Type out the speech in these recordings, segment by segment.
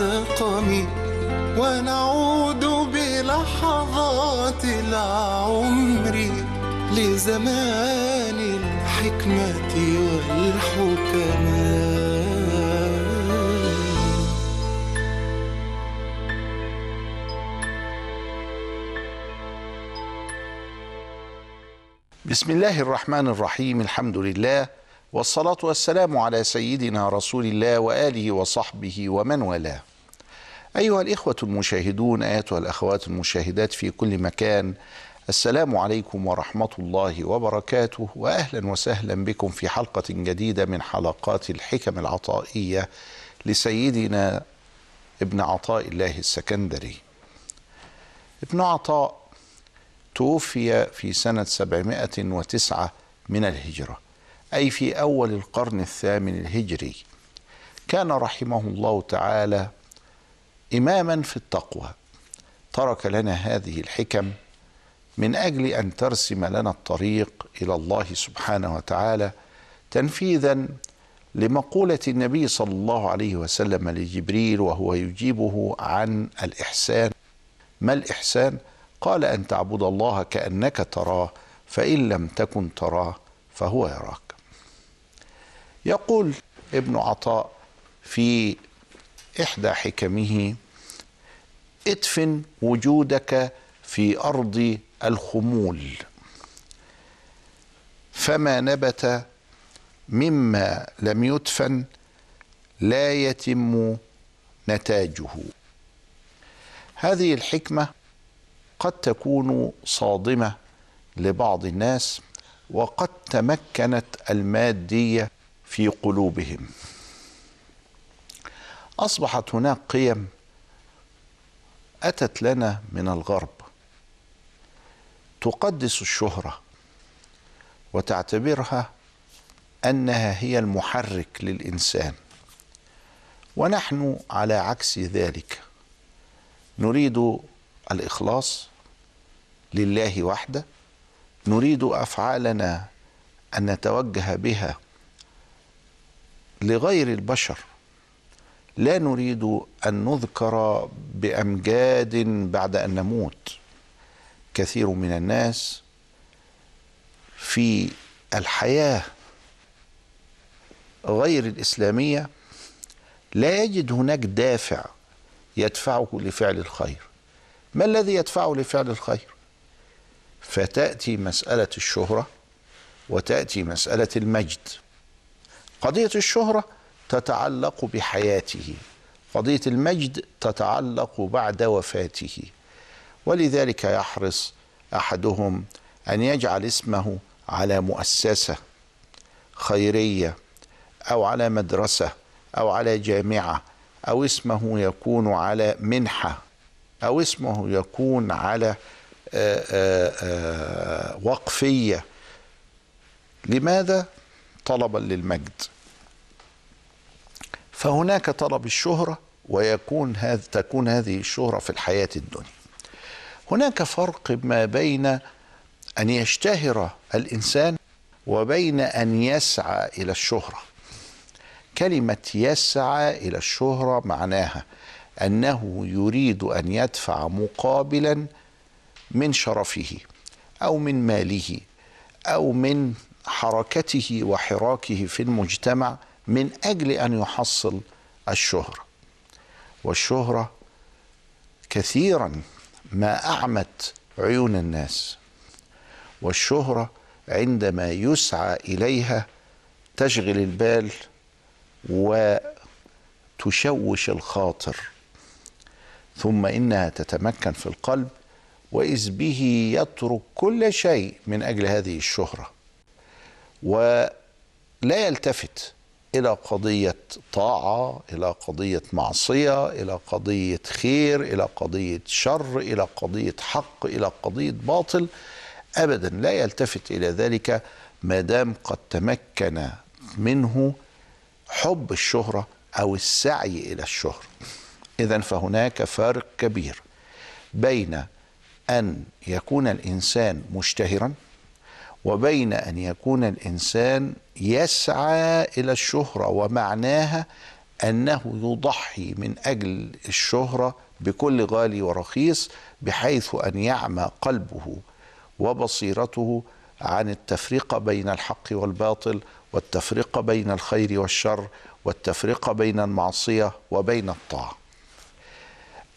السقم ونعود بلحظات العمر لزمان الحكمة والحكماء بسم الله الرحمن الرحيم. الحمد لله. والصلاة والسلام على سيدنا رسول الله وآله وصحبه ومن والاه. أيها الإخوة المشاهدون أيتها الأخوات المشاهدات في كل مكان السلام عليكم ورحمة الله وبركاته وأهلا وسهلا بكم في حلقة جديدة من حلقات الحكم العطائية لسيدنا ابن عطاء الله السكندري. ابن عطاء توفي في سنة 709 من الهجرة. أي في أول القرن الثامن الهجري. كان رحمه الله تعالى إماما في التقوى. ترك لنا هذه الحكم من أجل أن ترسم لنا الطريق إلى الله سبحانه وتعالى تنفيذا لمقولة النبي صلى الله عليه وسلم لجبريل وهو يجيبه عن الإحسان. ما الإحسان؟ قال أن تعبد الله كأنك تراه فإن لم تكن تراه فهو يراك. يقول ابن عطاء في إحدى حكمه ادفن وجودك في أرض الخمول. فما نبت مما لم يدفن لا يتم نتاجه. هذه الحكمة قد تكون صادمة لبعض الناس وقد تمكنت المادية في قلوبهم. أصبحت هناك قيم أتت لنا من الغرب. تقدس الشهرة وتعتبرها أنها هي المحرك للإنسان. ونحن على عكس ذلك. نريد الإخلاص لله وحده. نريد أفعالنا أن نتوجه بها لغير البشر. لا نريد أن نذكر بأمجاد بعد أن نموت. كثير من الناس في الحياة غير الإسلامية لا يجد هناك دافع يدفعه لفعل الخير. ما الذي يدفعه لفعل الخير؟ فتأتي مسألة الشهرة وتأتي مسألة المجد. قضية الشهرة تتعلق بحياته قضية المجد تتعلق بعد وفاته. ولذلك يحرص أحدهم أن يجعل اسمه على مؤسسة خيرية أو على مدرسة أو على جامعة أو اسمه يكون على منحة أو اسمه يكون على آآ آآ وقفية. لماذا؟ طلبا للمجد. فهناك طلب الشهرة ويكون هذا تكون هذه الشهرة في الحياة الدنيا. هناك فرق ما بين أن يشتهر الإنسان وبين أن يسعى إلى الشهرة. كلمة يسعى إلى الشهرة معناها أنه يريد أن يدفع مقابلا من شرفه أو من ماله أو من حركته وحراكه في المجتمع من أجل أن يحصل الشهرة. والشهرة كثيرا ما أعمت عيون الناس. والشهرة عندما يسعى إليها تشغل البال وتشوش الخاطر ثم إنها تتمكن في القلب وإذ به يترك كل شيء من أجل هذه الشهرة. ولا يلتفت إلى قضية طاعة إلى قضية معصية إلى قضية خير إلى قضية شر إلى قضية حق إلى قضية باطل. ابدا لا يلتفت إلى ذلك ما دام قد تمكن منه حب الشهرة أو السعي إلى الشهره اذا فهناك فارق كبير بين أن يكون الإنسان مشتهرا وبين أن يكون الإنسان يسعى إلى الشهرة ومعناها أنه يضحي من أجل الشهرة بكل غالي ورخيص بحيث أن يعمى قلبه وبصيرته عن التفرقه بين الحق والباطل والتفرقه بين الخير والشر والتفرقه بين المعصية وبين الطاعة.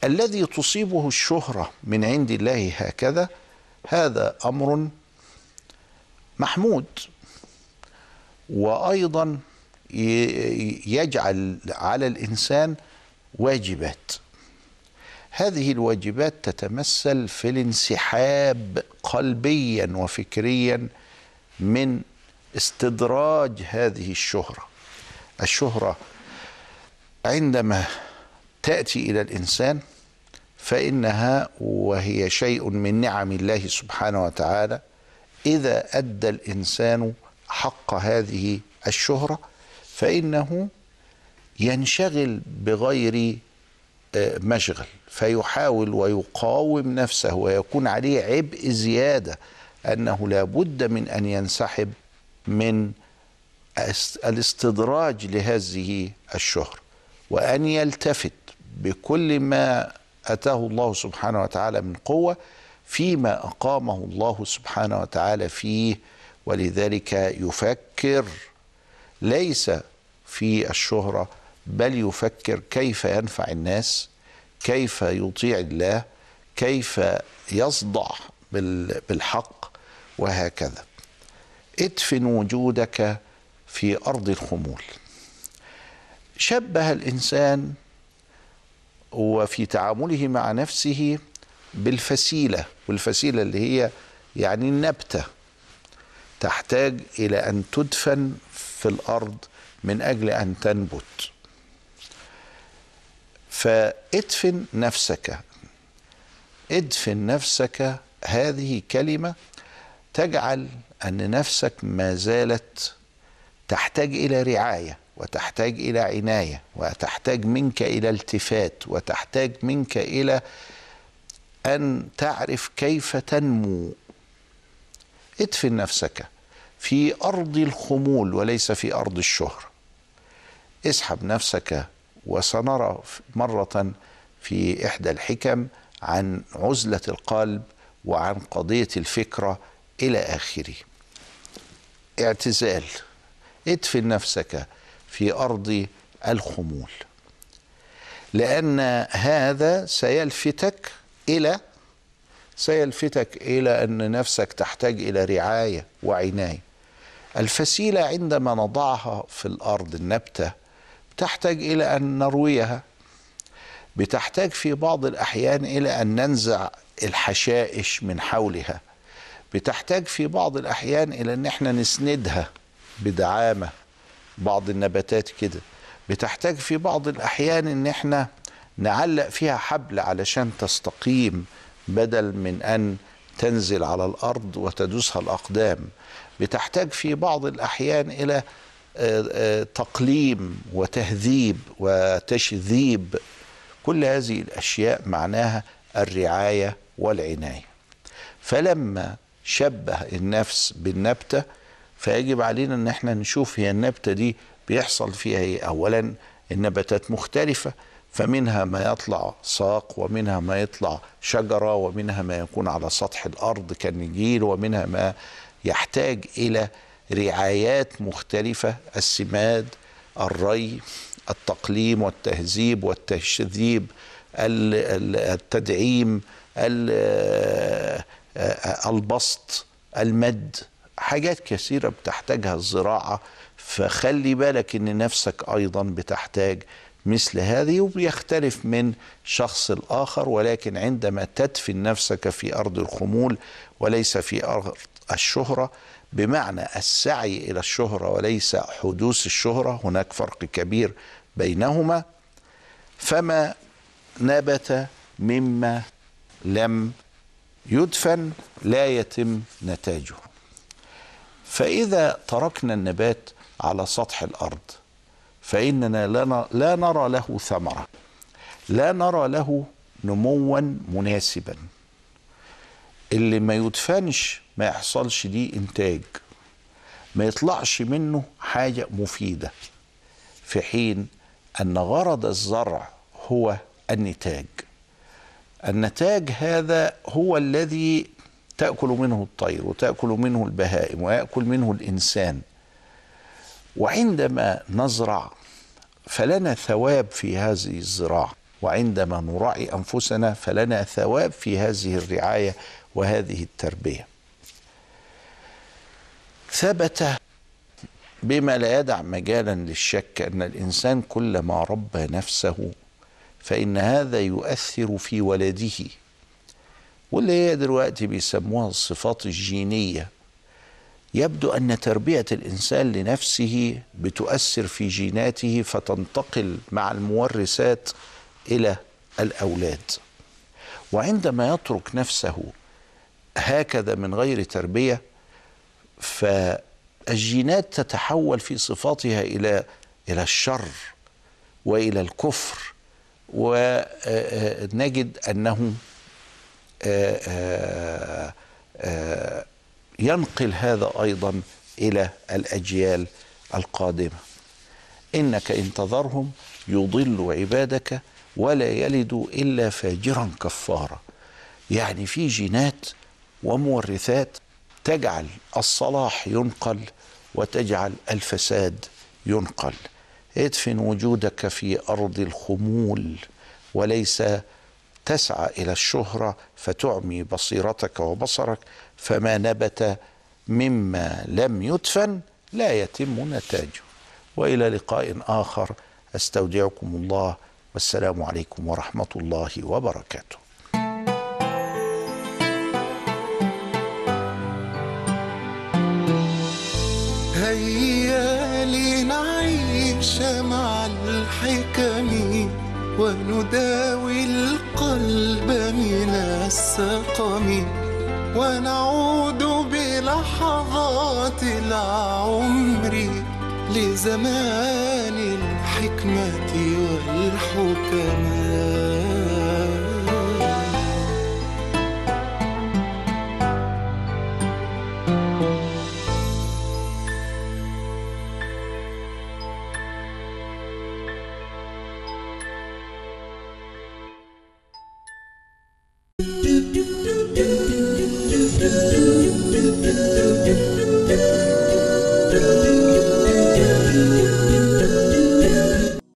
الذي تصيبه الشهرة من عند الله هكذا هذا أمر محمود. وأيضا يجعل على الإنسان واجبات. هذه الواجبات تتمثل في الانسحاب قلبيا وفكريا من استدراج هذه الشهرة. الشهرة عندما تأتي إلى الإنسان فإنها وهي شيء من نعم الله سبحانه وتعالى إذا أدى الإنسان حق هذه الشهرة فإنه ينشغل بغير آه، مشغل فيحاول ويقاوم نفسه ويكون عليه عبء زيادة أنه لا بد من أن ينسحب من است- الاستدراج لهذه الشهره وأن يلتفت بكل ما أتاه الله سبحانه وتعالى من قوة فيما أقامه الله سبحانه وتعالى فيه ولذلك يفكر ليس في الشهرة بل يفكر كيف ينفع الناس كيف يطيع الله كيف يصدع بال- بالحق وهكذا. ادفن وجودك في أرض الخمول. شبه الإنسان وفي تعامله مع نفسه بالفسيلة والفسيلة اللي هي يعني النبتة. تحتاج إلى أن تدفن في الأرض من أجل أن تنبت. فادفن نفسك. ادفن نفسك هذه كلمة تجعل أن نفسك ما زالت تحتاج إلى رعاية وتحتاج إلى عناية وتحتاج منك إلى التفات وتحتاج منك إلى أن تعرف كيف تنمو. ادفن نفسك في أرض الخمول وليس في أرض الشهره اسحب نفسك وسنرى مرة في إحدى الحكم عن عزلة القلب وعن قضية الفكرة إلى آخره. اعتزال. ادفن نفسك في أرض الخمول. لأن هذا سيلفتك إلى سيلفتك إلى أن نفسك تحتاج إلى رعاية وعناية. الفسيلة عندما نضعها في الأرض النبتة تحتاج إلى أن نرويها. بتحتاج في بعض الأحيان إلى أن ننزع الحشائش من حولها. بتحتاج في بعض الأحيان إلى أن إحنا نسندها بدعامة بعض النباتات كده. بتحتاج في بعض الأحيان أن إحنا نعلق فيها حبل علشان تستقيم بدل من أن تنزل على الأرض وتدوسها الأقدام. بتحتاج في بعض الأحيان إلى آه، آه، تقليم وتهذيب وتشذيب. كل هذه الأشياء معناها الرعاية والعناية. فلما شبه النفس بالنبتة فيجب علينا إن إحنا نشوف هي النبتة دي بيحصل فيها إيه؟ اولا النباتات مختلفة فمنها ما يطلع ساق ومنها ما يطلع شجرة ومنها ما يكون على سطح الأرض كالنجيل ومنها ما يحتاج إلى رعايات مختلفة السماد الري التقليم والتهذيب والتشذيب ال- ال- التدعيم ال- البسط المد. حاجات كثيرة بتحتاجها الزراعة. فخلي بالك إن نفسك أيضا بتحتاج مثل هذه وبيختلف من شخص الآخر ولكن عندما تدفن نفسك في أرض الخمول وليس في أرض الشهرة بمعنى السعي إلى الشهرة وليس حدوث الشهرة هناك فرق كبير بينهما فما نبت مما لم يدفن لا يتم نتاجه. فإذا تركنا النبات على سطح الأرض فإننا لا نرى له ثمرة. لا نرى له نموا مناسبا. اللي ما يدفنش ما يحصلش ليه إنتاج. ما يطلعش منه حاجة مفيدة. في حين أن غرض الزرع هو النتاج. النتاج هذا هو الذي تأكل منه الطير وتأكل منه البهائم ويأكل منه الإنسان. وعندما نزرع فلنا ثواب في هذه الزراعة وعندما نراعي أنفسنا فلنا ثواب في هذه الرعاية وهذه التربية. ثبت بما لا يدع مجالا للشك أن الإنسان كلما ربى نفسه فإن هذا يؤثر في ولده واللي هي دلوقتي بيسموها الصفات الجينية. يبدو أن تربية الإنسان لنفسه بتؤثر في جيناته فتنتقل مع المورثات إلى الأولاد. وعندما يترك نفسه هكذا من غير تربية فالجينات تتحول في صفاتها إلى إلى الشر وإلى الكفر ونجد انه ينقل هذا أيضا إلى الأجيال القادمة. إنك إن تذرهم يضل عبادك ولا يلد إلا فاجرا كفارا. يعني في جينات ومورثات تجعل الصلاح ينقل وتجعل الفساد ينقل. ادفن وجودك في أرض الخمول وليس تسعى إلى الشهرة فتعمي بصيرتك وبصرك فما نبت مما لم يدفن لا يتم نتاجه. وإلى لقاء آخر أستودعكم الله والسلام عليكم ورحمة الله وبركاته. هيا لنعيش مع الحكم. ونداوي القلب من السقم ونعود بلحظات العمر لزمان الحكمة والحكماء